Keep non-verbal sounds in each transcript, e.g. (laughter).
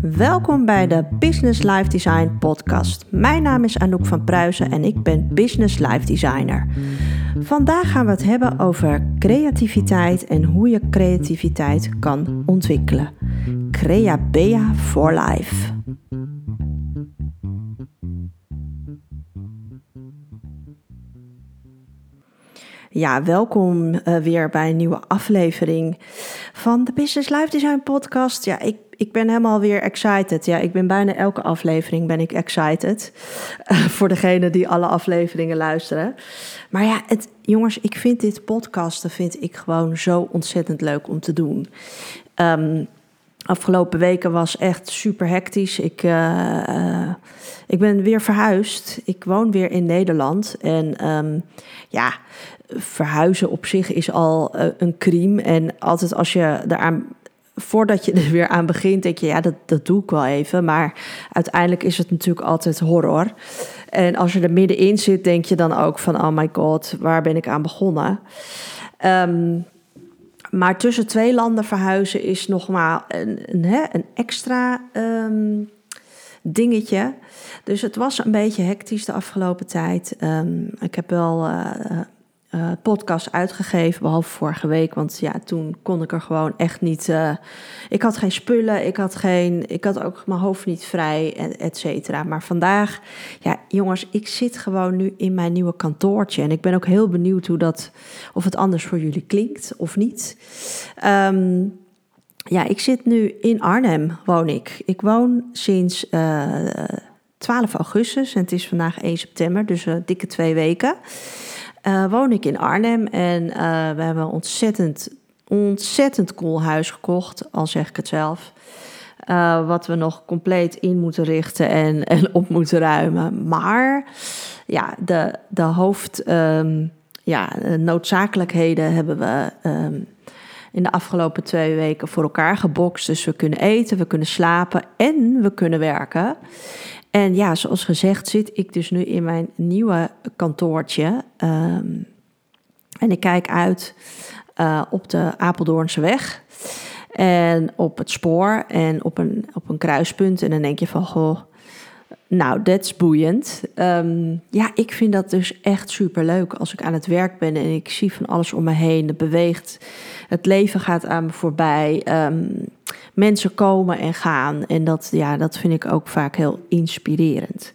Welkom bij de Business Life Design podcast. Mijn naam is Anouk van Pruisen en ik ben Business Life Designer. Vandaag gaan we het hebben over creativiteit en hoe je creativiteit kan ontwikkelen. Crea Bea for Life. Ja, welkom uh, weer bij een nieuwe aflevering van de Business Life Design podcast. Ja, ik, ik ben helemaal weer excited. Ja, ik ben bijna elke aflevering ben ik excited. Uh, (laughs) voor degene die alle afleveringen luisteren. Maar ja, het, jongens, ik vind dit podcasten vind ik gewoon zo ontzettend leuk om te doen. Um, afgelopen weken was echt super hectisch. Ik, uh, uh, ik ben weer verhuisd. Ik woon weer in Nederland. En um, ja, verhuizen op zich is al een crime. En altijd als je eraan voordat je (laughs) er weer aan begint, denk je, ja, dat, dat doe ik wel even. Maar uiteindelijk is het natuurlijk altijd horror. En als je er middenin zit, denk je dan ook van, oh my god, waar ben ik aan begonnen? Um, maar tussen twee landen verhuizen is nog maar een, een, extra um, dingetje. Dus het was een beetje hectisch de afgelopen tijd. Um, ik heb wel uh, uh, podcast uitgegeven, behalve vorige week. Want ja, toen kon ik er gewoon echt niet. Uh, ik had geen spullen, ik had, geen, ik had ook mijn hoofd niet vrij, et cetera. Maar vandaag, ja, jongens, ik zit gewoon nu in mijn nieuwe kantoortje. En ik ben ook heel benieuwd hoe dat, of het anders voor jullie klinkt of niet. Um, ja, ik zit nu in Arnhem, woon ik. Ik woon sinds uh, 12 augustus en het is vandaag 1 september, dus dikke twee weken uh, woon ik in Arnhem en uh, we hebben een ontzettend, ontzettend cool huis gekocht, al zeg ik het zelf. Uh, wat we nog compleet in moeten richten (laughs) en, op moeten ruimen. Maar ja, de, de hoofd, um, ja, noodzakelijkheden hebben we um, in de afgelopen twee weken voor elkaar gebokst. Dus we kunnen eten, we kunnen slapen en we kunnen werken. En ja, zoals gezegd zit ik dus nu in mijn nieuwe kantoortje. Um, en ik kijk uit uh, op de Apeldoornse weg. En op het spoor en op een, op een kruispunt. En dan denk je van, goh, nou, dat is boeiend. Um, ja, ik vind dat dus echt super leuk als ik aan het werk ben en ik zie van alles om me heen. Het beweegt, het leven gaat aan me voorbij. Um, mensen komen en gaan. En dat, ja, dat vind ik ook vaak heel inspirerend.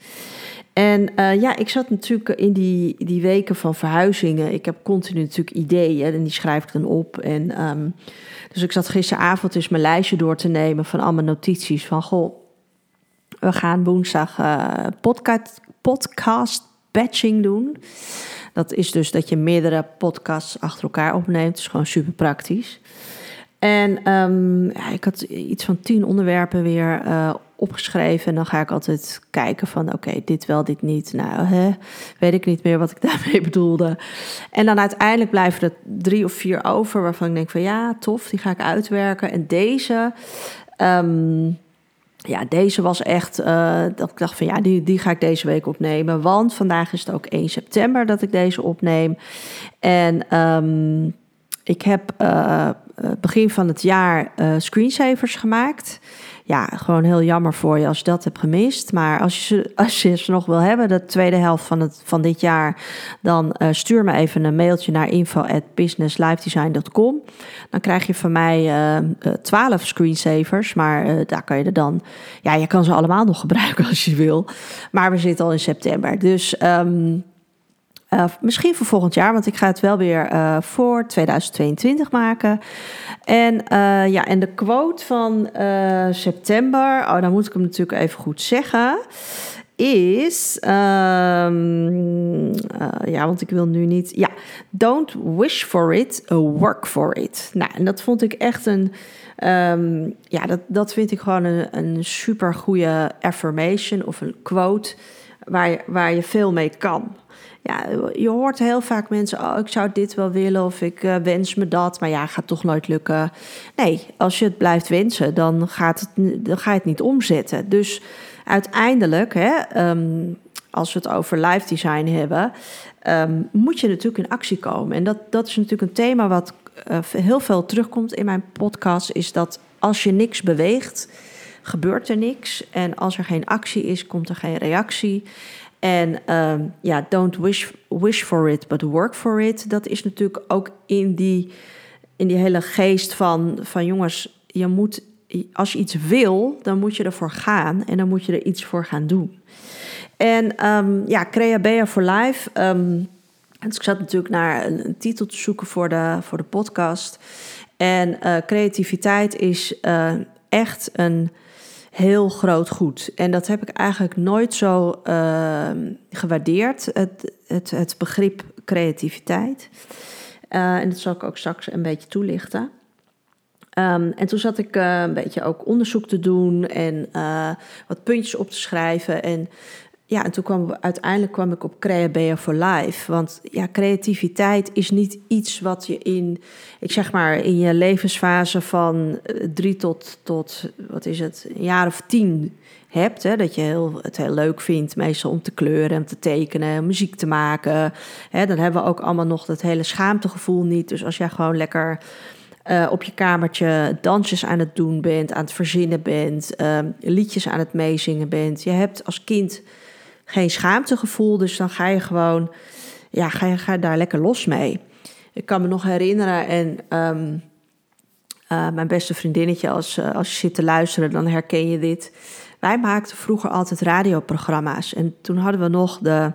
En uh, ja, ik zat natuurlijk in die, die weken van verhuizingen. Ik heb continu natuurlijk ideeën en die schrijf ik dan op. En, um, dus ik zat gisteravond eens mijn lijstje door te nemen van allemaal notities. Van goh, we gaan woensdag uh, podcast, podcast batching doen. Dat is dus dat je meerdere podcasts achter elkaar opneemt. Dat is gewoon super praktisch. En um, ja, ik had iets van tien onderwerpen weer uh, opgeschreven. En dan ga ik altijd kijken van oké, dit wel, dit niet. Nou, hè, weet ik niet meer wat ik (laughs) daarmee bedoelde. En dan uiteindelijk blijven er drie of vier over waarvan ik denk van ja, tof, die ga ik uitwerken. En deze, um, ja, deze was echt, uh, dat ik dacht van ja, die, die ga ik deze week opnemen. Want vandaag is het ook 1 september dat ik deze opneem. En um, ik heb uh, begin van het jaar uh, screensavers gemaakt. Ja, gewoon heel jammer voor je als je dat hebt gemist. Maar als je, (laughs) als je ze nog wil hebben, de tweede helft van, het, van dit jaar, dan uh, stuur me even een mailtje naar info@businesslifedesign.com. Dan krijg je van mij twaalf uh, screensavers. Maar daar kan je er dan. Ja, je kan ze allemaal nog gebruiken (laughs) als je wil. Maar we zitten al in september. Dus. Um, uh, misschien voor volgend jaar, want ik ga het wel weer uh, voor 2022 maken. En uh, ja, en de quote van september, oh, dan moet ik hem natuurlijk even goed zeggen, is, um, ja, want ik wil nu niet, ja, don't wish for it, work for it. Nou, en dat vond ik echt een, um, ja, dat, dat vind ik gewoon een, een super goede affirmation of een quote waar waar je veel mee kan ja, je hoort heel vaak mensen, oh, ik zou dit wel willen of ik uh, wens me dat, maar ja, gaat toch nooit lukken. Nee, als je het blijft wensen, dan, gaat het, dan ga je het niet omzetten. Dus uiteindelijk, hè, um, als we het over live design hebben, um, moet je natuurlijk in actie komen. En dat, dat is natuurlijk een thema wat uh, heel veel terugkomt in mijn podcast, is dat als je niks beweegt, gebeurt er niks. En als er geen actie is, komt er geen reactie. En ehm, ja, don't wish, wish for it, but work for it. Dat is natuurlijk ook in die, in die hele geest van, van jongens, je moet, als je iets wil, dan moet je ervoor gaan en dan moet je er iets voor gaan doen. En um, ja, Crea Bea for Life. Um, ik zat natuurlijk naar een, titel te zoeken voor de, voor de podcast. En uh, creativiteit is uh, echt een heel groot goed. En dat heb ik eigenlijk nooit zo uh, gewaardeerd, het, het, het begrip creativiteit. Uh, en dat zal ik ook straks een beetje toelichten. Um, en toen zat ik uh, een beetje ook onderzoek te doen en wat puntjes op te schrijven. En ja, en toen kwam uiteindelijk kwam ik op Creabea for Life. Want ja, creativiteit is niet iets wat je in, ik zeg maar, in je levensfase van eh, drie tot, tot wat is het, een jaar of tien hebt. Hè, dat je heel, het heel leuk vindt, meestal om te kleuren, om te tekenen, muziek te maken. Hè, dan hebben we ook allemaal nog dat hele schaamtegevoel niet. Dus als jij gewoon lekker uh, op je kamertje dansjes aan het doen bent, aan het verzinnen bent, uh, liedjes aan het meezingen bent. Je hebt als kind geen schaamtegevoel. Dus dan ga je gewoon, ja, ga je, ga daar lekker los mee. Ik kan me nog herinneren en um, uh, mijn beste vriendinnetje, als, uh, als je zit te luisteren, dan herken je dit. Wij maakten vroeger altijd radioprogramma's. En toen hadden we nog de,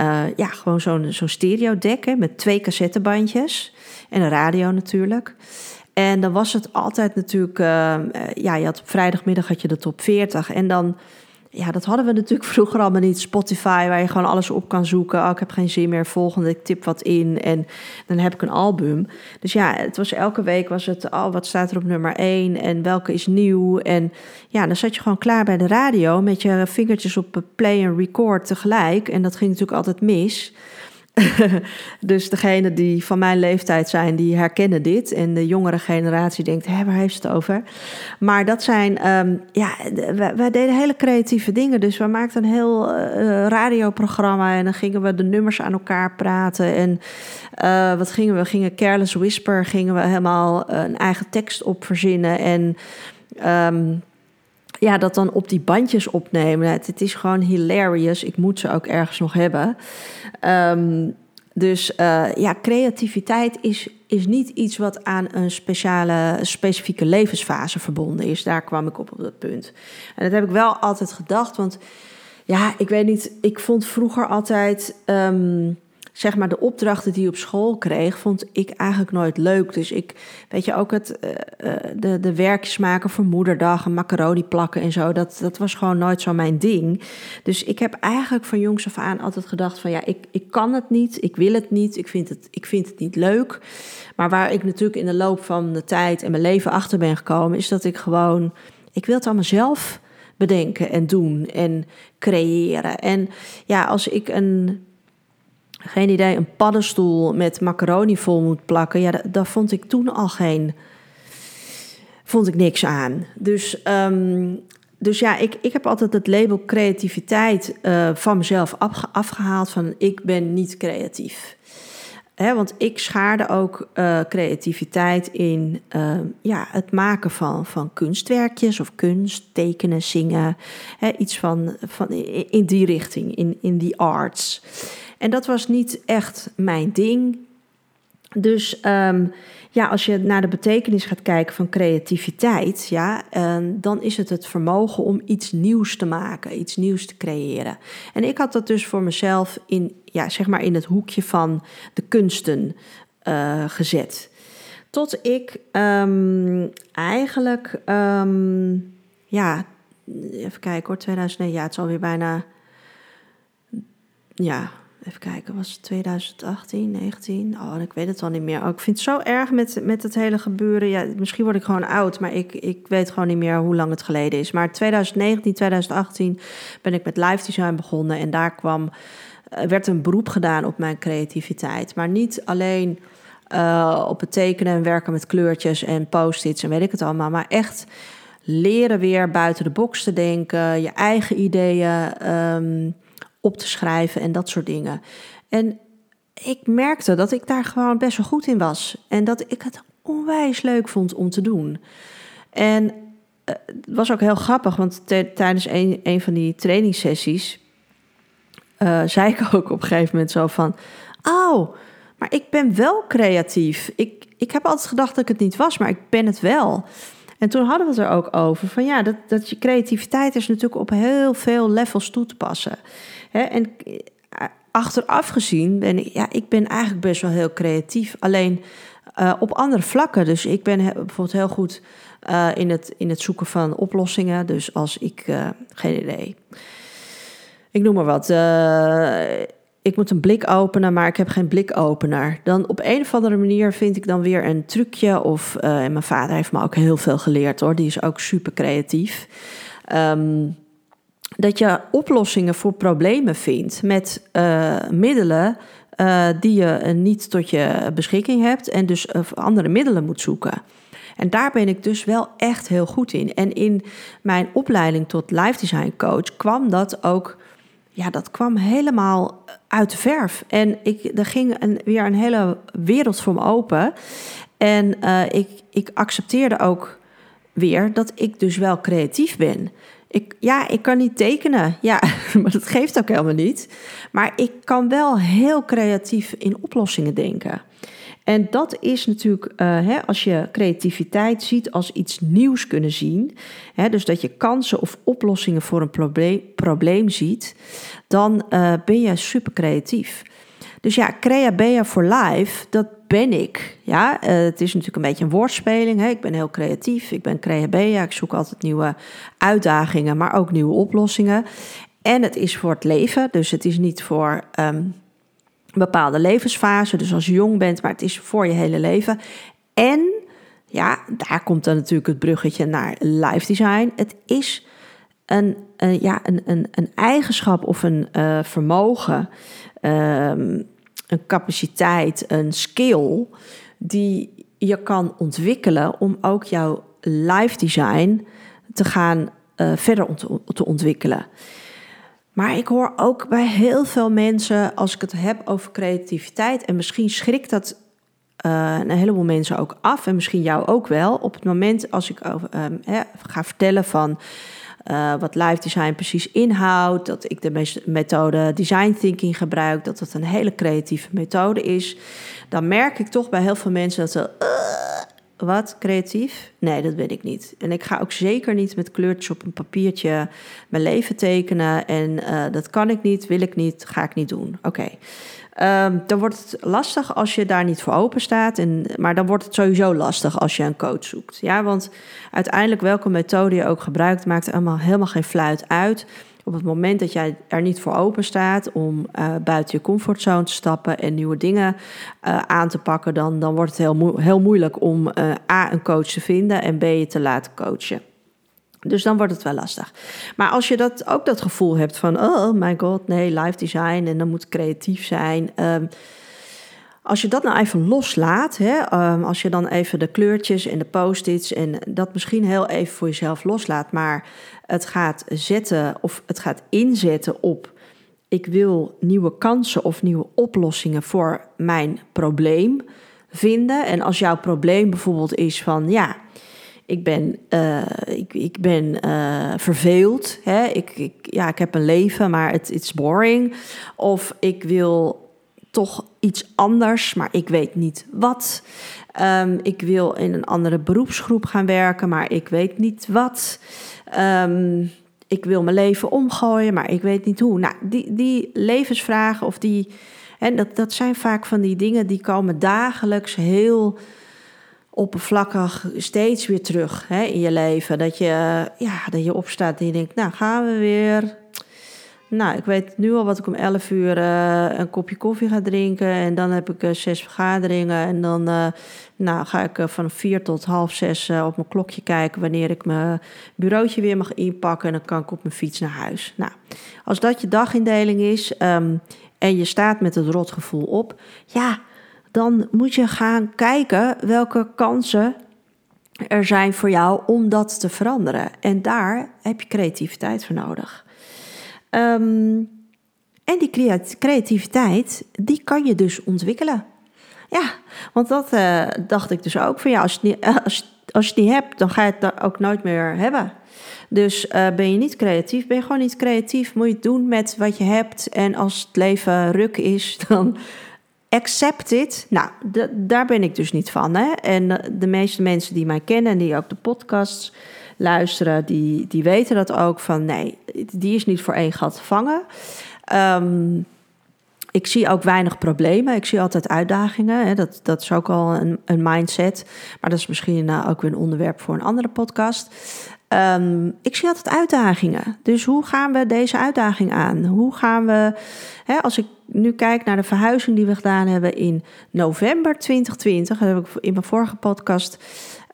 uh, ja, gewoon zo'n zo'n stereodek met twee cassettebandjes. En een radio natuurlijk. En dan was het altijd natuurlijk, ja, je had op vrijdagmiddag had je de top 40. En dan ja, dat hadden we natuurlijk (laughs) vroeger allemaal niet. Spotify, waar je gewoon alles op kan zoeken. Oh, ik heb geen zin meer, volgende, ik tip wat in en dan heb ik een album. Dus ja, het was elke week was het, oh, wat staat er op nummer 1 en welke is nieuw. En ja, dan zat je gewoon klaar bij de radio met je vingertjes op play en record tegelijk. En dat ging natuurlijk altijd mis. (laughs) dus degene die van mijn leeftijd zijn, die herkennen dit. En de jongere generatie denkt, hé, waar heeft het over? Maar dat zijn, um, ja, wij, deden hele creatieve dingen. Dus we maakten een heel uh, radioprogramma en dan gingen we de nummers aan elkaar praten. En uh, wat gingen we? We gingen Careless Whisper, gingen we helemaal een eigen tekst op verzinnen. En... Um, ja, dat dan op die bandjes opnemen. Het, is gewoon hilarious. Ik moet ze ook ergens nog hebben. Um, dus uh, ja, creativiteit is, is niet iets wat aan een speciale, specifieke levensfase verbonden is. Daar kwam ik op op dat punt. En dat heb ik wel altijd gedacht, want ja, ik weet niet, ik vond vroeger altijd. Um, zeg maar de opdrachten die je op school kreeg, vond ik eigenlijk nooit leuk. Dus ik, weet je, ook het, uh, de, de werkjes maken voor moederdag en macaroni plakken en zo, dat, dat was gewoon nooit zo mijn ding. Dus ik heb eigenlijk van jongs af aan altijd gedacht van ja, ik, ik kan het niet, ik wil het niet, ik vind het, ik vind het niet leuk. Maar waar ik natuurlijk in de loop van de tijd en mijn leven achter ben gekomen, is dat ik gewoon, ik wil het allemaal zelf bedenken en doen en creëren. En ja, als ik een geen idee, een paddenstoel met macaroni vol moet plakken. Ja, daar vond ik toen al geen. Vond ik niks aan. Dus, um, dus ja, ik, ik heb altijd het label creativiteit uh, van mezelf afgehaald. Van ik ben niet creatief. Want ik schaarde ook uh, creativiteit in uh, ja, het maken van, van kunstwerkjes of kunst, tekenen, zingen. Iets van, van in die richting, in, in die arts. En dat was niet echt mijn ding. Dus um, ja, als je naar de betekenis gaat kijken van creativiteit, ja, uh, dan is het het vermogen om iets nieuws te maken, iets nieuws te creëren. En ik had dat dus voor mezelf in, ja, zeg maar in het hoekje van de kunsten uh, gezet. Tot ik um, eigenlijk, ja, even kijken hoor, 2009, ja, het is alweer bijna, ja, Even kijken, was het 2018, 19? Oh, ik weet het al niet meer. Oh, ik vind het zo erg met, met het hele gebeuren. Ja, misschien word ik gewoon oud, maar ik, ik weet gewoon niet meer hoe lang het geleden is. Maar 2019, 2018 ben ik met live design begonnen. En daar kwam, uh, werd een beroep gedaan op mijn creativiteit. Maar niet alleen uh, op het tekenen en werken met kleurtjes en post-its en weet ik het allemaal. Maar echt leren weer buiten de box te denken, je eigen ideeën. Um, op te schrijven en dat soort dingen. En ik merkte dat ik daar gewoon best wel goed in was. En dat ik het onwijs leuk vond om te doen. En het was ook heel grappig, want tijdens een, een van die trainingssessies uh, zei ik (laughs) ook op een gegeven moment zo van: Oh, maar ik ben wel creatief. Ik, ik heb altijd gedacht dat ik het niet was, maar ik ben het wel. En toen hadden we het er ook over van ja, dat, dat je creativiteit is natuurlijk op heel veel levels toe te passen. Hè? En eh, achteraf gezien ben ik, ja, ik ben eigenlijk best wel heel creatief. Alleen uh, op andere vlakken. Dus ik ben bijvoorbeeld heel goed uh, in, het, in het zoeken van oplossingen. Dus als ik, geen idee, ik noem maar wat. ik moet een blik openen, maar ik heb geen blikopener. Dan op een of andere manier vind ik dan weer een trucje. Of en mijn vader heeft me ook heel veel geleerd hoor. Die is ook super creatief. Um, dat je oplossingen voor problemen vindt met middelen uh, die je niet tot je beschikking hebt en dus andere middelen moet zoeken. En daar ben ik dus wel echt heel goed in. En in mijn opleiding tot life design coach kwam dat ook, ja, dat kwam helemaal uit de verf. En ik, er ging weer een hele wereld voor me open. En ik, ik accepteerde ook weer dat ik dus wel creatief ben. Ik, ja, ik kan niet tekenen. Ja, (laughs) maar dat geeft ook helemaal niet. Maar ik kan wel heel creatief in oplossingen denken. En dat is natuurlijk, uh, hè, als je creativiteit ziet als iets nieuws kunnen zien, hè, dus dat je kansen of oplossingen voor een probleem, probleem ziet, dan uh, ben je super creatief. Dus ja, Crea for Life, dat ben ik. Ja, uh, het is natuurlijk een beetje een woordspeling. Hè? Ik ben heel creatief, ik ben Crea Ik zoek altijd nieuwe uitdagingen, maar ook nieuwe oplossingen. En het is voor het leven, dus het is niet voor een bepaalde levensfase. Dus als je jong bent, maar het is voor je hele leven. En ja, daar komt dan natuurlijk het bruggetje naar life design. Het is een, ja, een, een, een eigenschap of een uh, vermogen. Um, een capaciteit, een skill die je kan ontwikkelen om ook jouw life design te gaan uh, verder te ontwikkelen. Maar ik hoor ook bij heel veel mensen, als ik het heb over creativiteit, en misschien schrikt dat uh, een heleboel mensen ook af, en misschien jou ook wel, op het moment als ik um, ga vertellen van uh, wat live design precies inhoudt, dat ik de methode design thinking gebruik, dat het een hele creatieve methode is, dan merk ik toch bij heel veel mensen dat ze. Uh, wat creatief? Nee, dat ben ik niet. En ik ga ook zeker niet met kleurtjes op een papiertje mijn leven tekenen. En uh, dat kan ik niet, wil ik niet, ga ik niet doen. Oké. Um, dan wordt het lastig als je daar niet voor open staat. En, maar dan wordt het sowieso lastig als je een coach zoekt. Ja, want uiteindelijk welke methode je ook gebruikt, maakt allemaal helemaal geen fluit uit. Op het moment dat jij er niet voor open staat om uh, buiten je comfortzone te stappen en nieuwe dingen uh, aan te pakken, dan, dan wordt het heel, heel moeilijk om uh, A, een coach te vinden en B, je te laten coachen. Dus dan wordt het wel lastig. Maar als je dat, ook dat gevoel hebt van, oh my god, nee, live design en dan moet creatief zijn. Um, als je dat nou even loslaat, hè, um, als je dan even de kleurtjes en de post-its en dat misschien heel even voor jezelf loslaat, maar het gaat zetten of het gaat inzetten op ik wil nieuwe kansen of nieuwe oplossingen voor mijn probleem vinden. En als jouw probleem bijvoorbeeld is van ja, ik ben, uh, ik, ik ben uh, verveeld. Hè? Ik, ik, ja, ik heb een leven, maar het is boring. Of ik wil toch iets anders, maar ik weet niet wat. Um, ik wil in een andere beroepsgroep gaan werken, maar ik weet niet wat. Um, ik wil mijn leven omgooien, maar ik weet niet hoe. Nou, die, die levensvragen of die. En dat, dat zijn vaak van die dingen die komen dagelijks heel oppervlakkig steeds weer terug hè, in je leven. Dat je, ja, dat je opstaat en je denkt, nou gaan we weer. Nou, ik weet nu al wat ik om 11 uur uh, een kopje koffie ga drinken. En dan heb ik uh, zes vergaderingen. En dan uh, nou, ga ik van vier tot half zes op mijn klokje kijken wanneer ik mijn bureautje weer mag inpakken. En dan kan ik op mijn fiets naar huis. Nou, als dat je dagindeling is um, en je staat met het rotgevoel op, ja, dan moet je gaan kijken welke kansen er zijn voor jou om dat te veranderen. En daar heb je creativiteit voor nodig. Um, en die creativiteit, die kan je dus ontwikkelen. Ja, want dat uh, dacht ik dus ook van ja, als, als, als je het niet hebt, dan ga je het ook nooit meer hebben. Dus uh, ben je niet creatief, ben je gewoon niet creatief, moet je het doen met wat je hebt. En als het leven ruk is, (laughs) dan accept it. Nou, daar ben ik dus niet van. Hè? En de meeste mensen die mij kennen en die ook de podcasts luisteren, die, die weten dat ook van nee, die is niet voor één gat vangen. Um, ik zie ook weinig problemen. Ik zie altijd uitdagingen. Hè. Dat, dat is ook al een, een mindset. Maar dat is misschien uh, ook weer een onderwerp voor een andere podcast. Um, ik zie altijd uitdagingen. Dus hoe gaan we deze uitdaging aan? Hoe gaan we, hè, als ik nu kijk naar de verhuizing die we gedaan hebben in november 2020, dat heb ik in mijn vorige podcast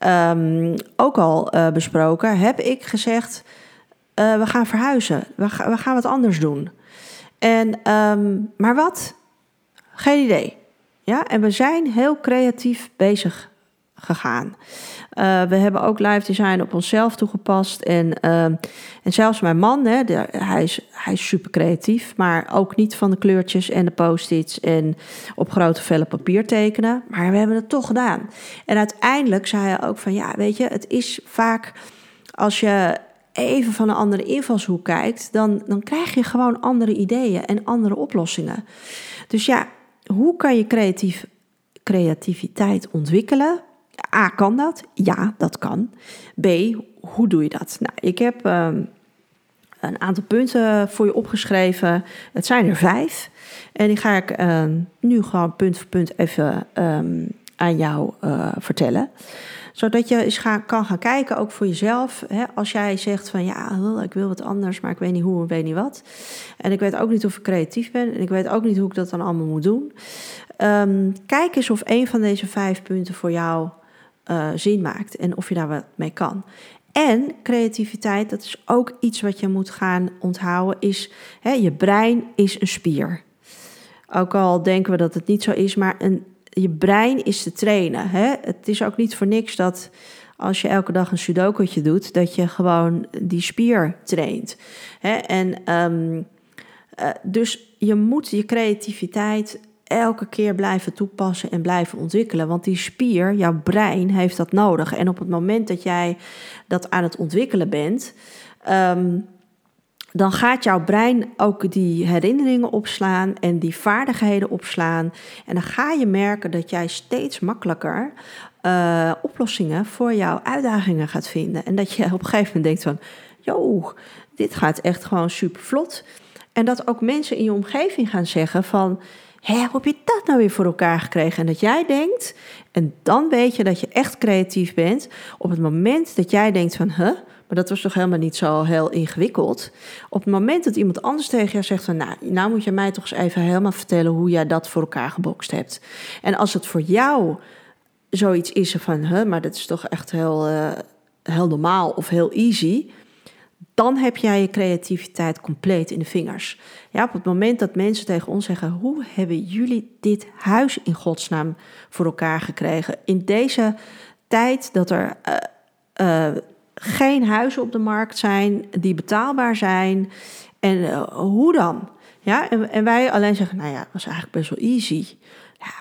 um, ook al uh, besproken, heb ik gezegd: uh, we gaan verhuizen. We, we gaan wat anders doen. En, um, maar wat? Geen idee. Ja, en we zijn heel creatief bezig gegaan. Uh, we hebben ook live design op onszelf toegepast. En, uh, en zelfs mijn man, hè, de, hij, is, hij super creatief, maar ook niet van de kleurtjes en de post-its en op grote vellen papier tekenen. Maar we hebben het toch gedaan. En uiteindelijk zei hij ook van ja, weet je, het is vaak als je even van een andere invalshoek kijkt, dan, dan krijg je gewoon andere ideeën en andere oplossingen. Dus ja, hoe kan je creatief, creativiteit ontwikkelen? A, kan dat? Ja, dat kan. B, hoe doe je dat? Nou, ik heb um, een aantal punten voor je opgeschreven. Het zijn er vijf. En die ga ik uh, nu gewoon punt voor punt even um, aan jou uh, vertellen zodat je eens kan gaan kijken, ook voor jezelf. Hè, als jij zegt van ja, ik wil wat anders, maar ik weet niet hoe en weet niet wat. En ik weet ook niet of ik creatief ben. En ik weet ook niet hoe ik dat dan allemaal moet doen. Kijk eens of een van deze vijf punten voor jou uh, zin maakt. En of je daar wat mee kan. En creativiteit, dat is ook iets wat je moet gaan onthouden, is hè, je brein is een spier. Ook al denken we dat het niet zo is, maar een je brein is te trainen. Hè? Het is ook niet voor niks dat als je elke dag een sudoku doet, dat je gewoon die spier traint. Hè? En um, uh, dus je moet je creativiteit elke keer blijven toepassen en blijven ontwikkelen. Want die spier, jouw brein, heeft dat nodig. En op het moment dat jij dat aan het ontwikkelen bent. Um, dan gaat jouw brein ook die herinneringen opslaan en die vaardigheden opslaan. En dan ga je merken dat jij steeds makkelijker uh, oplossingen voor jouw uitdagingen gaat vinden. En dat je op een gegeven moment denkt van, joh, dit gaat echt gewoon super vlot. En dat ook mensen in je omgeving gaan zeggen van, hé, hoe heb je dat nou weer voor elkaar gekregen? En dat jij denkt, en dan weet je dat je echt creatief bent, op het moment dat jij denkt van, huh, maar dat was toch helemaal niet zo heel ingewikkeld. Op het moment dat iemand anders tegen jou zegt van... nou, nou moet je mij toch eens even helemaal vertellen hoe jij dat voor elkaar gebokst hebt. En als het voor jou zoiets is van... Huh, maar dat is toch echt heel, uh, heel normaal of heel easy... dan heb jij je creativiteit compleet in de vingers. Ja, op het moment dat mensen tegen ons zeggen... hoe hebben jullie dit huis in godsnaam voor elkaar gekregen? In deze tijd dat er... Uh, uh, geen huizen op de markt zijn die betaalbaar zijn. En uh, hoe dan? Ja, en, en, wij alleen zeggen, nou ja, dat was eigenlijk best wel easy. Ja,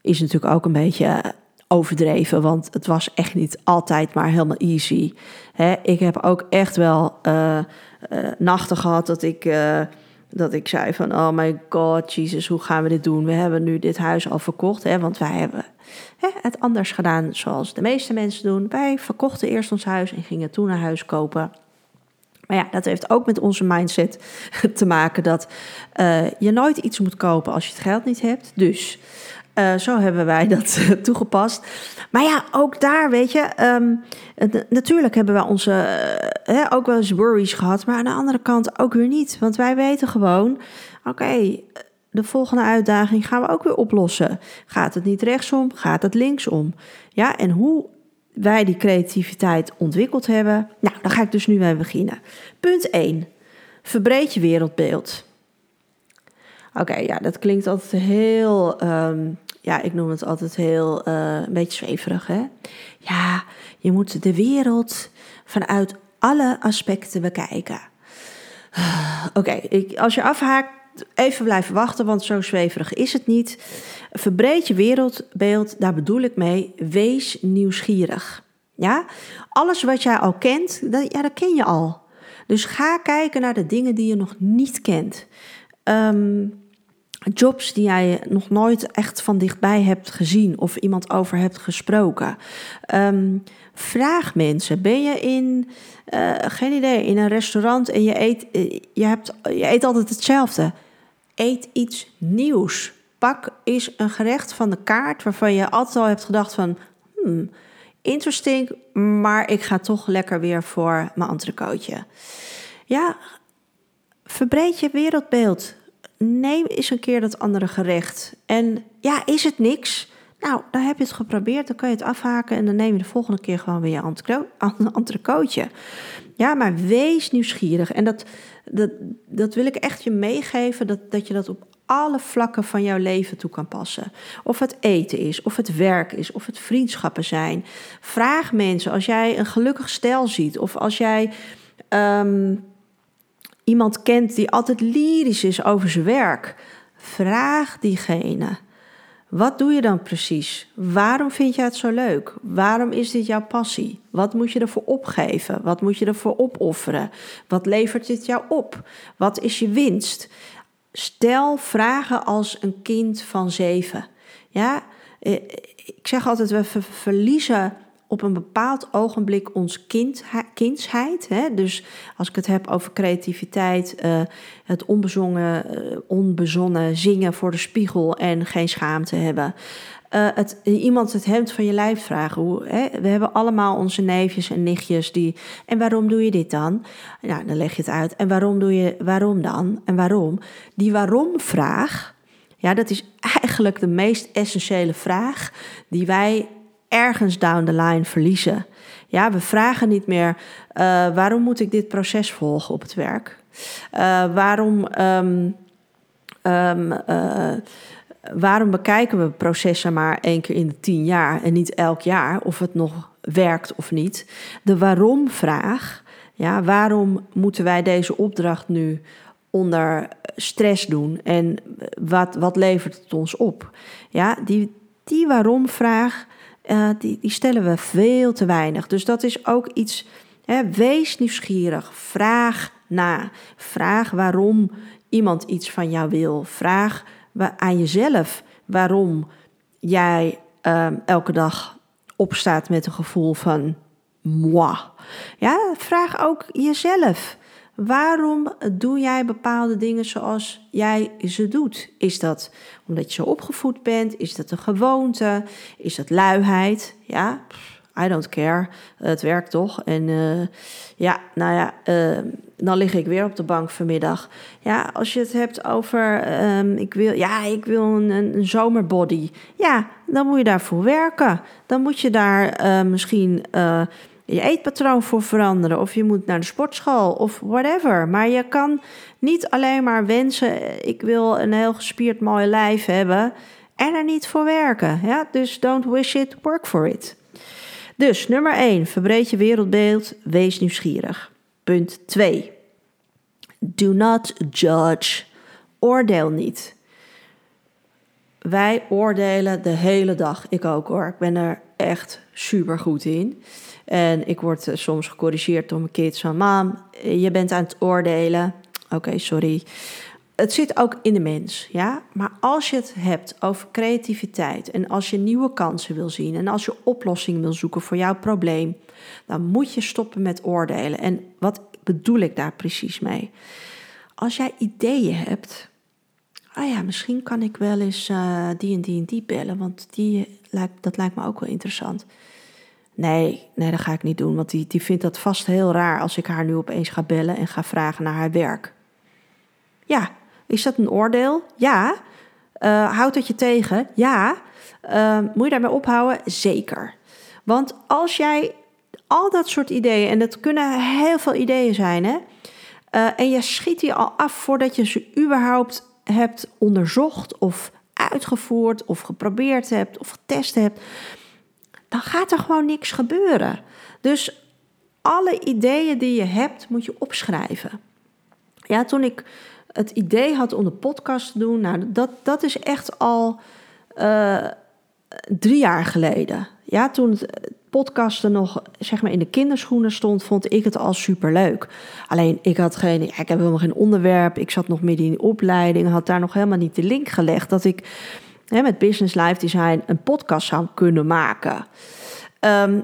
is natuurlijk ook een beetje overdreven, want het was echt niet altijd maar helemaal easy. Ik heb ook echt wel uh, uh, nachten gehad dat ik dat ik zei van, oh my god, Jesus, hoe gaan we dit doen? We hebben nu dit huis al verkocht, hè, want wij hebben hè, het anders gedaan zoals de meeste mensen doen. Wij verkochten eerst ons huis en gingen toen een huis kopen. Maar ja, dat heeft ook met onze mindset (laughs) te maken dat je nooit iets moet kopen als je het geld niet hebt. Dus uh, zo hebben wij (laughs) dat toegepast. Maar ja, ook daar, weet je, um, natuurlijk hebben we onze uh, ook wel eens worries gehad, maar aan de andere kant ook weer niet. Want wij weten gewoon, oké, de volgende uitdaging gaan we ook weer oplossen. Gaat het niet rechtsom, gaat het linksom? Ja, en hoe wij die creativiteit ontwikkeld hebben, nou, daar ga ik dus nu mee beginnen. Punt 1. Verbreed je wereldbeeld. Oké, ja, dat klinkt altijd heel um, ja, ik noem het altijd heel uh, een beetje zweverig. Hè? Ja, je moet de wereld vanuit alle aspecten bekijken. (sighs) Oké, als je afhaakt, even blijven wachten, want zo zweverig is het niet. Verbreed je wereldbeeld, daar bedoel ik mee, wees nieuwsgierig. Ja, alles wat jij al kent, dat, ja, dat ken je al. Dus ga kijken naar de dingen die je nog niet kent. Ehm, jobs die jij nog nooit echt van dichtbij hebt gezien of iemand over hebt gesproken. Ehm, vraag mensen. Ben je in, uh, geen idee, in een restaurant en je eet, eh, je, hebt, je eet altijd hetzelfde? Eet iets nieuws. Pak eens een gerecht van de kaart waarvan je altijd al hebt gedacht van... Hmm, interesting, maar ik ga toch lekker weer voor mijn entrecootje. Ja, verbreed je wereldbeeld. Neem eens een keer dat andere gerecht. En ja, is het niks? Nou, dan heb je het geprobeerd, dan kan je het afhaken en dan neem je de volgende keer gewoon weer je entrecootje. (laughs) Ja, maar wees nieuwsgierig. En dat, dat, dat wil ik echt je meegeven, dat, dat je dat op alle vlakken van jouw leven toe kan passen. Of het eten is, of het werk is, of het vriendschappen zijn. Vraag mensen als jij een gelukkig stel ziet, of als jij ehm, iemand kent die altijd lyrisch is over zijn werk. Vraag diegene. Wat doe je dan precies? Waarom vind je het zo leuk? Waarom is dit jouw passie? Wat moet je ervoor opgeven? Wat moet je ervoor opofferen? Wat levert dit jou op? Wat is je winst? Stel vragen als een kind van zeven. Ja, eh, ik zeg altijd, we verliezen op een bepaald ogenblik ons kind, kindsheid. Hè? Dus als ik het heb over creativiteit, uh, het onbezongen, uh, onbezonnen zingen voor de spiegel en geen schaamte hebben. Uh, het, iemand het hemd van je lijf vragen. Hoe, hè? We hebben allemaal onze neefjes en nichtjes die. En waarom doe je dit dan? Nou, dan leg je het uit. En waarom doe je. Waarom dan? En waarom? Die waarom-vraag. Ja, dat is eigenlijk de meest essentiële vraag die wij ergens down the line verliezen. Ja, we vragen niet meer uh, waarom moet ik dit proces volgen op het werk? Uh, waarom, um, um, uh, waarom bekijken we processen maar één keer in de tien jaar en niet elk jaar of het nog werkt of niet? De waarom-vraag, ja, waarom moeten wij deze opdracht nu onder stress doen en wat, wat levert het ons op? Ja, die, die waarom-vraag uh, die, stellen we veel te weinig. Dus dat is ook iets. Hè, wees nieuwsgierig. Vraag na. Vraag waarom iemand iets van jou wil. Vraag aan jezelf waarom jij uh, elke dag opstaat met een gevoel van moi. Ja, vraag ook jezelf. Waarom doe jij bepaalde dingen zoals jij ze doet? Is dat omdat je zo opgevoed bent? Is dat een gewoonte? Is dat luiheid? Ja, I don't care. Het werkt toch? En uh, ja, nou ja, uh, dan lig ik weer op de bank vanmiddag. Ja, als je het hebt over, um, ik wil, ja, ik wil een, zomerbody. Ja, dan moet je daarvoor werken. Dan moet je daar uh, misschien je eetpatroon voor veranderen. Of je moet naar de sportschool of whatever. Maar je kan niet alleen maar wensen: ik wil een heel gespierd mooi lijf hebben. En er niet voor werken. Ja? Dus don't wish it, work for it. Dus nummer 1, verbreed je wereldbeeld, wees nieuwsgierig. Punt 2. Do not judge. Oordeel niet. Wij oordelen de hele dag. Ik ook hoor. Ik ben er echt super goed in. En ik word eh, soms gecorrigeerd door mijn kids van... Mam, je bent aan het oordelen. Oké, sorry. Het zit ook in de mens, ja. Maar als je het hebt over creativiteit... en als je nieuwe kansen wil zien... en als je oplossingen wil zoeken voor jouw probleem... dan moet je stoppen met oordelen. En wat bedoel ik daar precies mee? Als jij ideeën hebt... Ah ja, misschien kan ik wel eens uh, die en die en die bellen... want die lijkt, dat lijkt me ook wel interessant... Nee, nee, dat ga ik niet doen. Want die, die vindt dat vast heel raar als ik haar nu opeens ga bellen en ga vragen naar haar werk. Ja, is dat een oordeel? Ja. Uh, houdt het je tegen? Ja. Uh, moet je daarmee ophouden? Zeker. Want als jij al dat soort ideeën, en dat kunnen heel veel ideeën zijn, hè, uh, en je schiet die al af voordat je ze überhaupt hebt onderzocht of uitgevoerd of geprobeerd hebt of getest hebt, dan gaat er gewoon niks gebeuren. Dus alle ideeën die je hebt, moet je opschrijven. Ja, toen ik het idee had om de podcast te doen, nou, dat, dat is echt al uh, drie jaar geleden. Ja, toen, podcasten nog zeg maar in de kinderschoenen stond, vond ik het al superleuk. Alleen ik had geen, ik heb helemaal geen onderwerp. Ik zat nog midden in de opleiding, had daar nog helemaal niet de link gelegd dat ik hè, met Business Life Design een podcast zou kunnen maken. Ehm,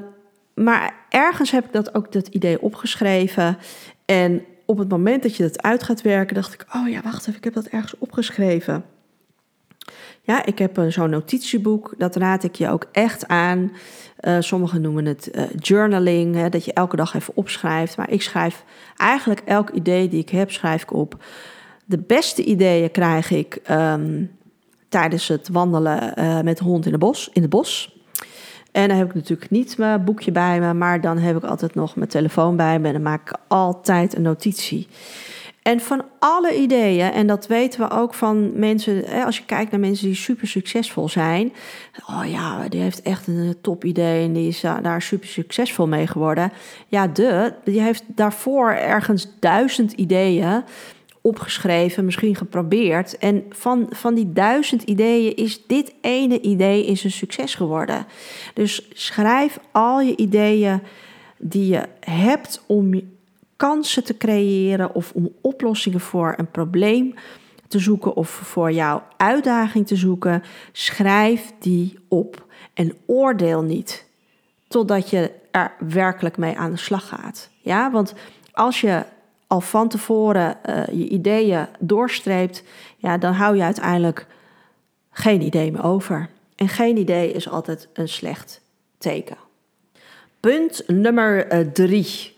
maar ergens heb ik dat ook dat idee opgeschreven. En op het moment dat je dat uit gaat werken, dacht ik: Oh ja, wacht even, ik heb dat ergens opgeschreven. Ja, ik heb zo'n notitieboek. Dat raad ik je ook echt aan. Uh, sommigen noemen het uh, journaling, hè, dat je elke dag even opschrijft. Maar ik schrijf eigenlijk elk idee die ik heb, schrijf ik op. De beste ideeën krijg ik um, tijdens het wandelen met de hond in, de bos, in het bos. En dan heb ik natuurlijk niet mijn boekje bij me, maar dan heb ik altijd nog mijn telefoon bij me en dan maak ik altijd een notitie. En van alle ideeën, en dat weten we ook van mensen, als je kijkt naar mensen die super succesvol zijn. Oh ja, die heeft echt een top idee en die is daar super succesvol mee geworden. Ja, de, die heeft daarvoor ergens duizend ideeën opgeschreven, misschien geprobeerd. En van, van die duizend ideeën is dit ene idee is een succes geworden. Dus schrijf al je ideeën die je hebt om kansen te creëren of om oplossingen voor een probleem te zoeken of voor jouw uitdaging te zoeken. Schrijf die op en oordeel niet totdat je er werkelijk mee aan de slag gaat. Ja, want als je al van tevoren uh, je ideeën doorstreept, ja, dan hou je uiteindelijk geen idee meer over. En geen idee is altijd een slecht teken. Punt nummer uh, drie.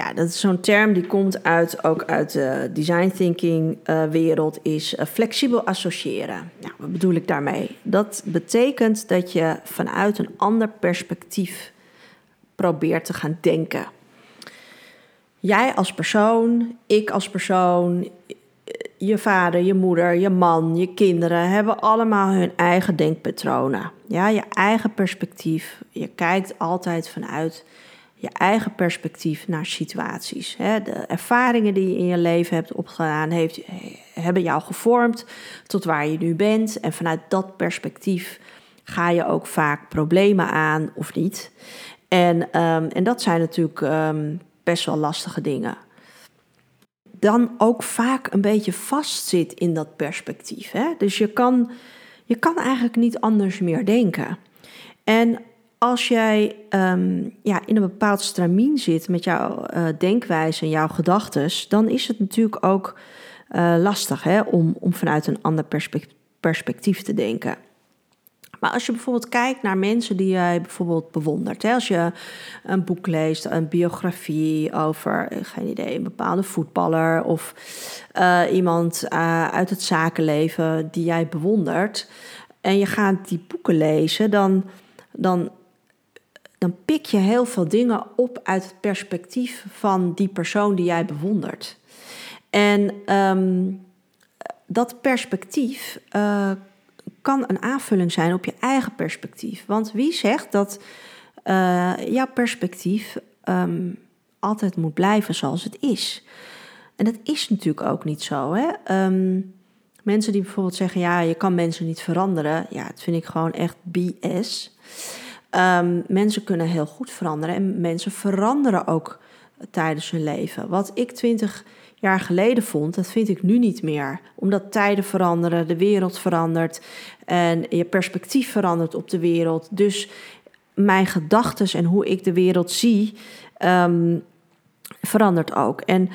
Ja, dat is zo'n term die komt uit, ook uit de design thinking uh, wereld, is flexibel associëren. Nou, wat bedoel ik daarmee? Dat betekent dat je vanuit een ander perspectief probeert te gaan denken. Jij als persoon, ik als persoon, je vader, je moeder, je man, je kinderen hebben allemaal hun eigen denkpatronen. Ja, je eigen perspectief. Je kijkt altijd vanuit je eigen perspectief naar situaties. De ervaringen die je in je leven hebt opgedaan, heeft, hebben jou gevormd tot waar je nu bent. En vanuit dat perspectief ga je ook vaak problemen aan of niet. En, um, en dat zijn natuurlijk um, best wel lastige dingen. Dan ook vaak een beetje vastzit in dat perspectief. Hè? Dus je kan, je kan eigenlijk niet anders meer denken. En als jij um, ja, in een bepaald stramien zit met jouw uh, denkwijze en jouw gedachten, dan is het natuurlijk ook uh, lastig hè, om, om vanuit een ander perspectief te denken. Maar als je bijvoorbeeld kijkt naar mensen die jij bijvoorbeeld bewondert. Hè, als je een boek leest, een biografie over, eh, geen idee, een bepaalde voetballer of iemand uit het zakenleven die jij bewondert. En je gaat die boeken lezen, dan, dan, dan pik je heel veel dingen op uit het perspectief van die persoon die jij bewondert. En um, dat perspectief uh, kan een aanvulling zijn op je eigen perspectief. Want wie zegt dat uh, jouw perspectief um, altijd moet blijven zoals het is? En dat is natuurlijk ook niet zo. Hè? Um, mensen die bijvoorbeeld zeggen: ja, je kan mensen niet veranderen. Ja, dat vind ik gewoon echt BS. Um, mensen kunnen heel goed veranderen en mensen veranderen ook tijdens hun leven. Wat ik twintig jaar geleden vond, dat vind ik nu niet meer. Omdat tijden veranderen, de wereld verandert en je perspectief verandert op de wereld. Dus mijn gedachten en hoe ik de wereld zie, um, verandert ook. En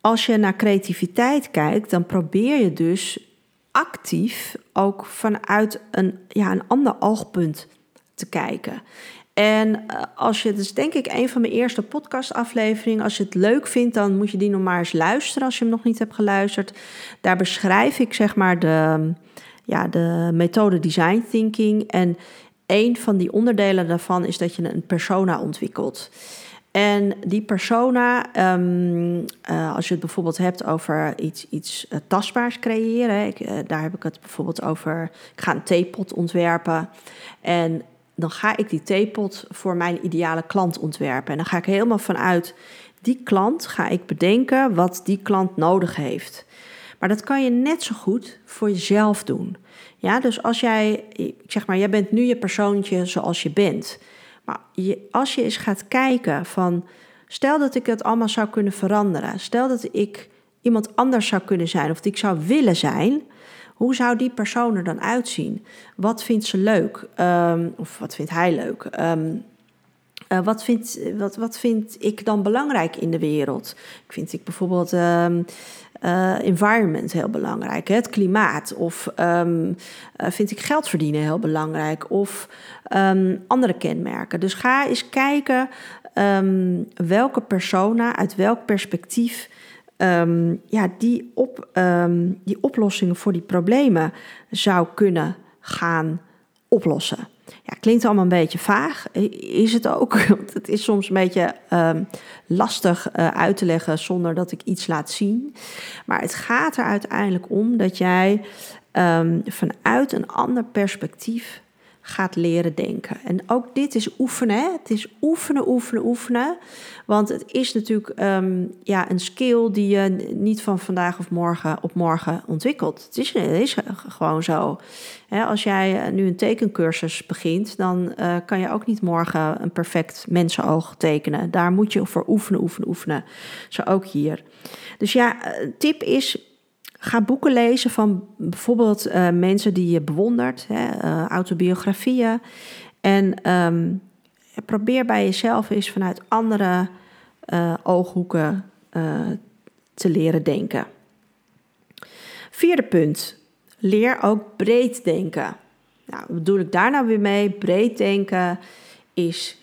als je naar creativiteit kijkt, dan probeer je dus actief ook vanuit een, ja, een ander oogpunt te kijken. En eh, als je, het is denk ik een van mijn eerste podcastafleveringen. Als je het leuk vindt, dan moet je die nog maar eens luisteren als je hem nog niet hebt geluisterd. Daar beschrijf ik zeg maar de, ja, de methode design thinking. En een van die onderdelen daarvan is dat je een persona ontwikkelt. En die persona, um, uh, als je het bijvoorbeeld hebt over iets, iets uh, tastbaars creëren, ik, daar heb ik het bijvoorbeeld over. Ik ga een theepot ontwerpen. En dan ga ik die theepot voor mijn ideale klant ontwerpen. En dan ga ik helemaal vanuit die klant ga ik bedenken wat die klant nodig heeft. Maar dat kan je net zo goed voor jezelf doen. Ja, dus als jij, zeg maar, jij bent nu je persoontje zoals je bent. Maar je, als je eens gaat kijken van, stel dat ik het allemaal zou kunnen veranderen, stel dat ik iemand anders zou kunnen zijn of dat ik zou willen zijn, hoe zou die persoon er dan uitzien? Wat vindt ze leuk? Ehm, of wat vindt hij leuk? Ehm, uh, wat, vind, wat, wat vind ik dan belangrijk in de wereld? Ik vind ik bijvoorbeeld um, uh, environment heel belangrijk, het klimaat. Of uh, vind ik geld verdienen heel belangrijk. Of andere kenmerken. Dus ga eens kijken welke persona uit welk perspectief ja, die, op, die oplossingen voor die problemen zou kunnen gaan oplossen. Ja, klinkt allemaal een beetje vaag. Is het ook? (laughs) Want het is soms een beetje um, lastig uh, uit te leggen zonder dat ik iets laat zien. Maar het gaat er uiteindelijk om dat jij vanuit een ander perspectief gaat leren denken. En ook dit is oefenen. Het is oefenen, oefenen, oefenen. Want het is natuurlijk um, ja, een skill die je niet van vandaag of morgen op morgen ontwikkelt. Het is, is gewoon zo. als jij eh, nu een tekencursus begint, dan uh, kan je ook niet morgen een perfect mensenoog tekenen. Daar moet je voor oefenen, oefenen, oefenen. Zo ook hier. Dus ja, eh, tip is Ga boeken lezen van bijvoorbeeld uh, mensen die je bewondert, hè, uh, autobiografieën. En um, probeer bij jezelf eens vanuit andere uh, ooghoeken te leren denken. Vierde punt. Leer ook breed denken. Nou, wat bedoel ik daar nou weer mee? Breed denken is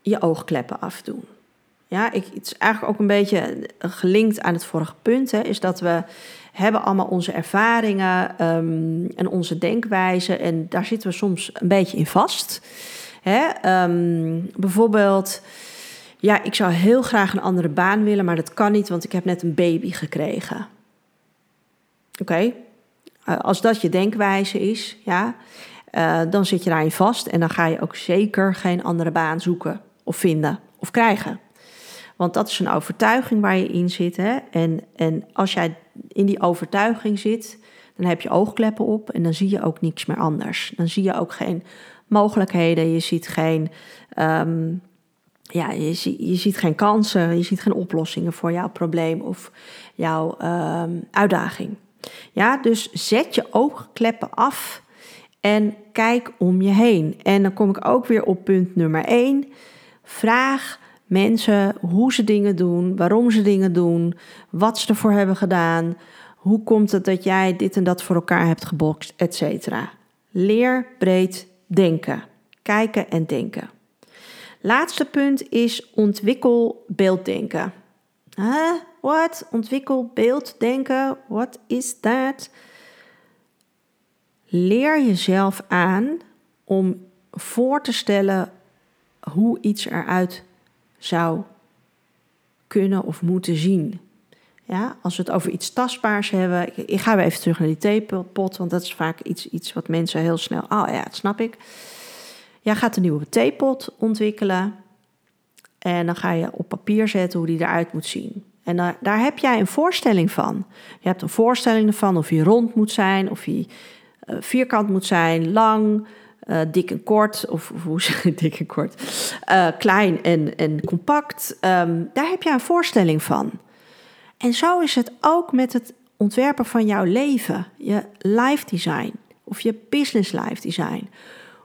je oogkleppen afdoen. Ja, ik, het is eigenlijk ook een beetje gelinkt aan het vorige punt. Hè, is dat we hebben allemaal onze ervaringen um, en onze denkwijze. En daar zitten we soms een beetje in vast. Hè? Um, bijvoorbeeld, ja, ik zou heel graag een andere baan willen, maar dat kan niet, want ik heb net een baby gekregen. Oké, uh, als dat je denkwijze is, ja, uh, dan zit je daarin vast en dan ga je ook zeker geen andere baan zoeken of vinden of krijgen. Want dat is een overtuiging waar je in zit. Hè? En, en als jij in die overtuiging zit, dan heb je oogkleppen op en dan zie je ook niks meer anders. Dan zie je ook geen mogelijkheden, je ziet geen, um, ja, je, je ziet geen kansen, je ziet geen oplossingen voor jouw probleem of jouw um, uitdaging. Ja, dus zet je oogkleppen af en kijk om je heen. En dan kom ik ook weer op punt nummer 1. Vraag mensen hoe ze dingen doen, waarom ze dingen doen, wat ze ervoor hebben gedaan. Hoe komt het dat jij dit en dat voor elkaar hebt gebokst, et cetera. Leer breed denken. Kijken en denken. Laatste punt is ontwikkel beelddenken. Huh? Wat? Ontwikkel beelddenken? What is that? Leer jezelf aan om voor te stellen hoe iets eruit zou kunnen of moeten zien. Ja, als we het over iets tastbaars hebben. Ik, ga weer even terug naar die theepot, want dat is vaak iets, iets wat mensen heel snel. Oh ja, dat snap ik. Jij gaat een nieuwe theepot ontwikkelen. En dan ga je op papier zetten hoe die eruit moet zien. En daar, daar heb jij een voorstelling van. Je hebt een voorstelling ervan of hij rond moet zijn, of hij uh, vierkant moet zijn, lang, uh, dik en kort, of, hoe zeg je (laughs) dik en kort, uh, klein en, en compact. Um, daar heb je een voorstelling van. En zo is het ook met het ontwerpen van jouw leven, je life design of je business life design.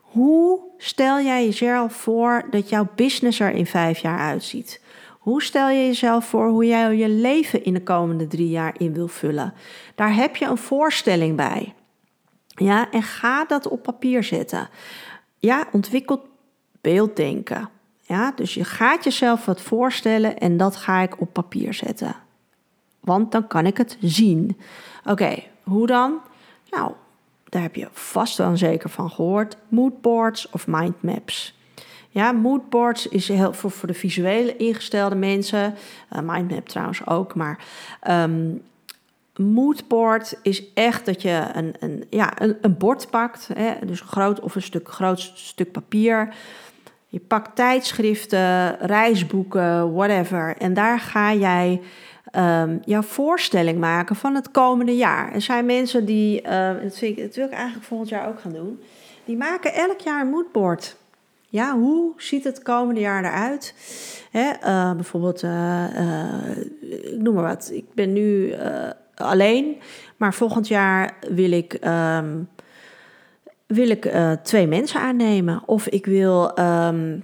Hoe stel jij jezelf voor dat jouw business er in vijf jaar uitziet? Hoe stel je jezelf voor hoe jij je leven in de komende drie jaar in wil vullen? Daar heb je een voorstelling bij. Ja, en ga dat op papier zetten. Ja, ontwikkeld beelddenken. Ja, dus je gaat jezelf wat voorstellen en dat ga ik op papier zetten. Want dan kan ik het zien. Oké, hoe dan? Nou, daar heb je vast wel zeker van gehoord. Moodboards of mindmaps. Ja, moodboards is heel voor, voor de visuele ingestelde mensen. Uh, mindmap trouwens ook, maar um, moodboard is echt dat je een, een, ja, een, een bord pakt, hè, dus groot of een stuk, groot stuk papier. Je pakt tijdschriften, reisboeken, whatever. En daar ga jij um, jouw voorstelling maken van het komende jaar. Er zijn mensen die, uh, dat, vind ik, wil ik eigenlijk volgend jaar ook gaan doen, die maken elk jaar een moodboard. Ja, hoe ziet het komende jaar eruit? Hè, uh, bijvoorbeeld, uh, uh, ik noem maar wat. Ik ben nu alleen, maar volgend jaar wil ik, um, wil ik twee mensen aannemen. Of ik wil um,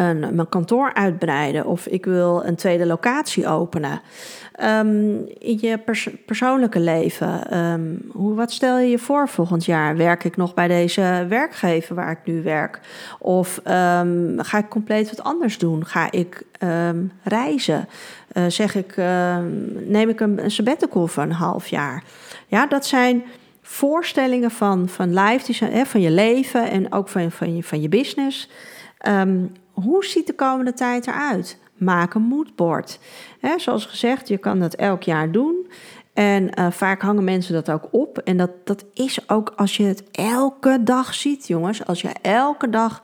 een, mijn kantoor uitbreiden. Of ik wil een tweede locatie openen. Um, in je pers persoonlijke leven, um, hoe, wat stel je je voor volgend jaar? Werk ik nog bij deze werkgever waar ik nu werk? Of um, ga ik compleet wat anders doen? Ga ik reizen? Uh, zeg ik, neem ik een, een sabbatical voor een half jaar? Ja, dat zijn voorstellingen van, van life hè, van je leven en ook van, van, je, van je business. Hoe ziet de komende tijd eruit? maak een moodboard. He, zoals gezegd, je kan dat elk jaar doen. En uh, vaak hangen mensen dat ook op. En dat, dat is ook als je het elke dag ziet, jongens. Als je elke dag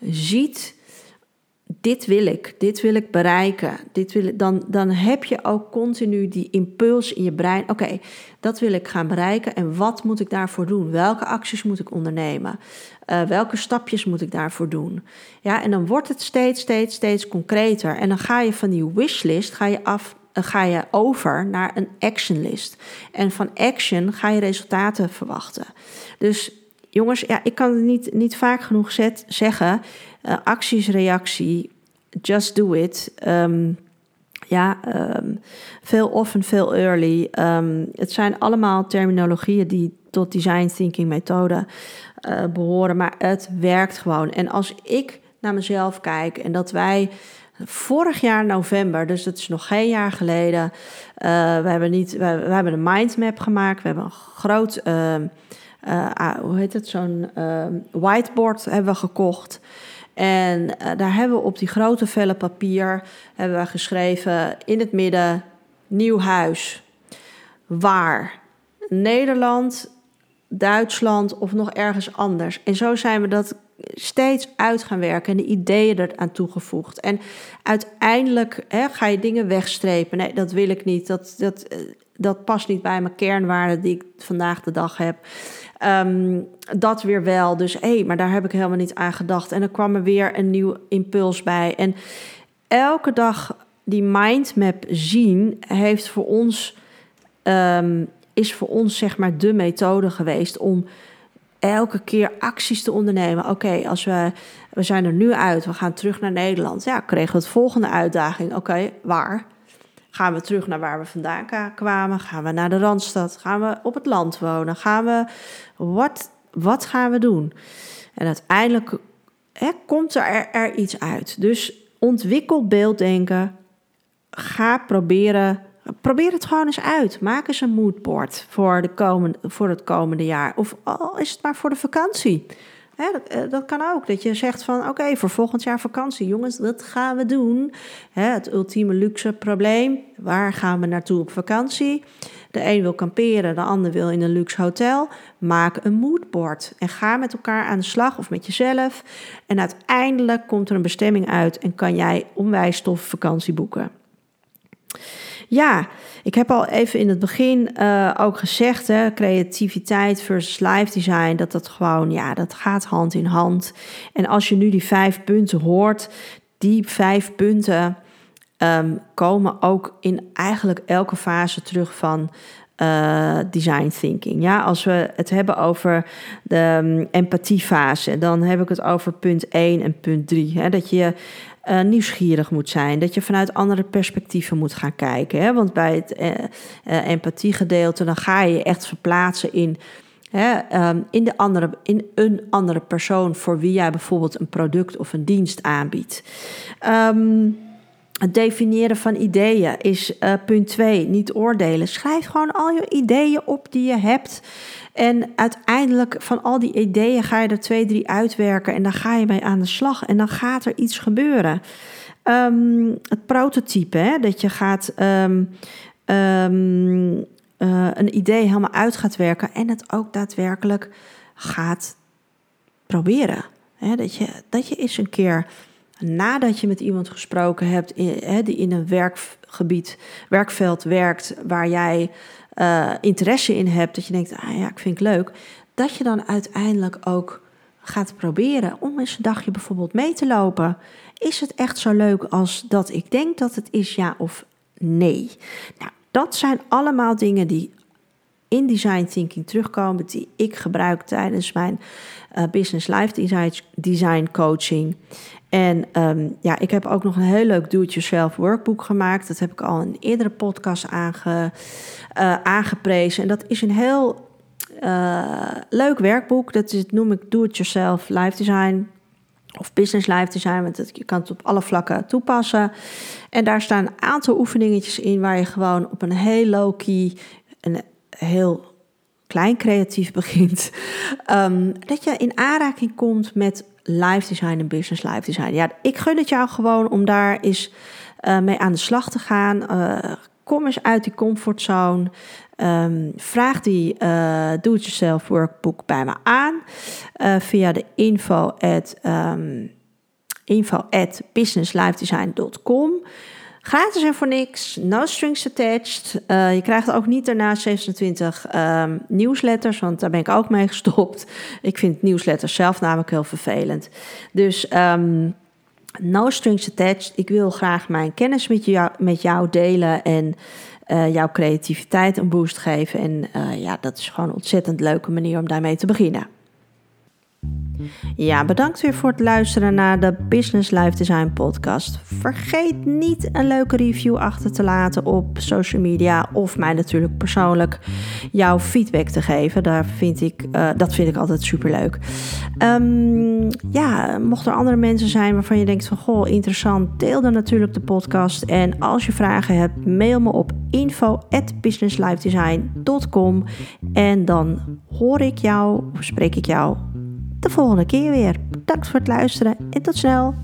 ziet dit wil ik, dit wil ik bereiken, dit wil dan, dan heb je ook continu die impuls in je brein. Oké, dat wil ik gaan bereiken en wat moet ik daarvoor doen? Welke acties moet ik ondernemen? Uh, welke stapjes moet ik daarvoor doen? Ja, en dan wordt het steeds, steeds, steeds concreter. En dan ga je van die wishlist ga je af, uh, ga je over naar een actionlist. En van action ga je resultaten verwachten. Dus jongens, ja, ik kan het niet, niet vaak genoeg zet, zeggen. Uh, acties, reactie, just do it. Um, ja, um, veel often, veel early. Um, het zijn allemaal terminologieën die tot design thinking methode uh, behoren, maar het werkt gewoon. En als ik naar mezelf kijk en dat wij vorig jaar november, dus dat is nog geen jaar geleden, uh, we hebben niet, we, hebben een mindmap gemaakt, we hebben een groot uh, uh, hoe heet het, zo'n whiteboard hebben gekocht. En uh, daar hebben we op die grote velle papier hebben we geschreven in het midden nieuw huis. Waar? Nederland, Duitsland of nog ergens anders. En zo zijn we dat steeds uit gaan werken en de ideeën eraan toegevoegd. En uiteindelijk hè, ga je dingen wegstrepen. Nee, dat wil ik niet. Dat, dat, dat past niet bij mijn kernwaarden die ik vandaag de dag heb. Um, dat weer wel. Dus hé, hey, maar daar heb ik helemaal niet aan gedacht. En dan kwam er weer een nieuw impuls bij. En elke dag die mindmap zien heeft voor ons, um, is voor ons zeg maar de methode geweest om elke keer acties te ondernemen. Oké, als we, we zijn er nu uit, we gaan terug naar Nederland. Ja, kregen we het volgende uitdaging. Oké, waar? Gaan we terug naar waar we vandaan kwamen? Gaan we naar de Randstad? Gaan we op het land wonen? Gaan we. Wat, wat gaan we doen? En uiteindelijk hè, komt er, er iets uit. Dus ontwikkel beelddenken. Ga proberen. Probeer het gewoon eens uit. Maak eens een moodboard voor, de komende, voor het komende jaar. Of al is het maar voor de vakantie. Eh, dat, kan ook. Dat je zegt van oké, voor volgend jaar vakantie, jongens, dat gaan we doen. Het ultieme luxe probleem. Waar gaan we naartoe op vakantie? De een wil kamperen, de ander wil in een luxe hotel. Maak een moodboard en ga met elkaar aan de slag of met jezelf. En uiteindelijk komt er een bestemming uit en kan jij onwijs tof vakantie boeken. Ja, ik heb al even in het begin uh, ook gezegd, hè, creativiteit versus live design, dat dat gewoon, ja, dat gaat hand in hand. En als je nu die vijf punten hoort, die vijf punten um, komen ook in eigenlijk elke fase terug van uh, design thinking. Ja, als we het hebben over de um, empathiefase, dan heb ik het over punt 1 en punt 3. Hè, dat je uh, nieuwsgierig moet zijn. Dat je vanuit andere perspectieven moet gaan kijken. Hè? Want bij het uh, uh, empathiegedeelte, dan ga je echt verplaatsen in, hè, um, in, de andere, in een andere persoon voor wie jij bijvoorbeeld een product of een dienst aanbiedt. Um, het definiëren van ideeën is uh, punt 2, niet oordelen. Schrijf gewoon al je ideeën op die je hebt. En uiteindelijk van al die ideeën ga je er twee, drie uitwerken en dan ga je mee aan de slag en dan gaat er iets gebeuren. Um, het prototype, hè, dat je gaat um, um, uh, een idee helemaal uit gaat werken en het ook daadwerkelijk gaat proberen. Dat, je, dat je eens een keer nadat je met iemand gesproken hebt die in een werkgebied, werkveld werkt waar jij uh, interesse in hebt, dat je denkt, ah ja, ik vind het leuk, dat je dan uiteindelijk ook gaat proberen om eens een dagje bijvoorbeeld mee te lopen. Is het echt zo leuk als dat ik denk dat het is, ja of nee? Nou, dat zijn allemaal dingen die in design thinking terugkomen, die ik gebruik tijdens mijn uh, business life design coaching. En um, ja, ik heb ook nog een heel leuk do-it-yourself workbook gemaakt. Dat heb ik al in eerdere podcast aange, uh, aangeprezen. En dat is een heel uh, leuk werkboek. Dat is, noem ik do-it-yourself life design of business life design, want het, je kan het op alle vlakken toepassen. En daar staan een aantal oefeningetjes in waar je gewoon op een heel low-key, een heel klein creatief (laughs) begint. Um, dat je in aanraking komt met live design en business live design. Ja, ik gun het jou gewoon om daar eens uh, mee aan de slag te gaan. Uh, kom eens uit die comfortzone. Um, vraag die uh, do-it-yourself workbook bij me aan via de info at, um, info at businesslifedesign.com. Gratis en voor niks, no strings attached. Uh, je krijgt ook niet daarna 26 um, nieuwsletters, want daar ben ik ook mee gestopt. Ik vind nieuwsletters zelf namelijk heel vervelend. Dus um, no strings attached. Ik wil graag mijn kennis met jou, met jou delen en uh, jouw creativiteit een boost geven. En uh, ja, dat is gewoon een ontzettend leuke manier om daarmee te beginnen. Ja, bedankt weer voor het luisteren naar de Business Life Design podcast. Vergeet niet een leuke review achter te laten op social media of mij natuurlijk persoonlijk jouw feedback te geven. Daar vind ik, uh, dat vind ik altijd superleuk. Um, ja, mocht er andere mensen zijn waarvan je denkt van goh, interessant, deel dan natuurlijk de podcast. En als je vragen hebt, mail me op info@businesslifedesign.com en dan hoor ik jou of spreek ik jou de volgende keer weer. Bedankt voor het luisteren en tot snel.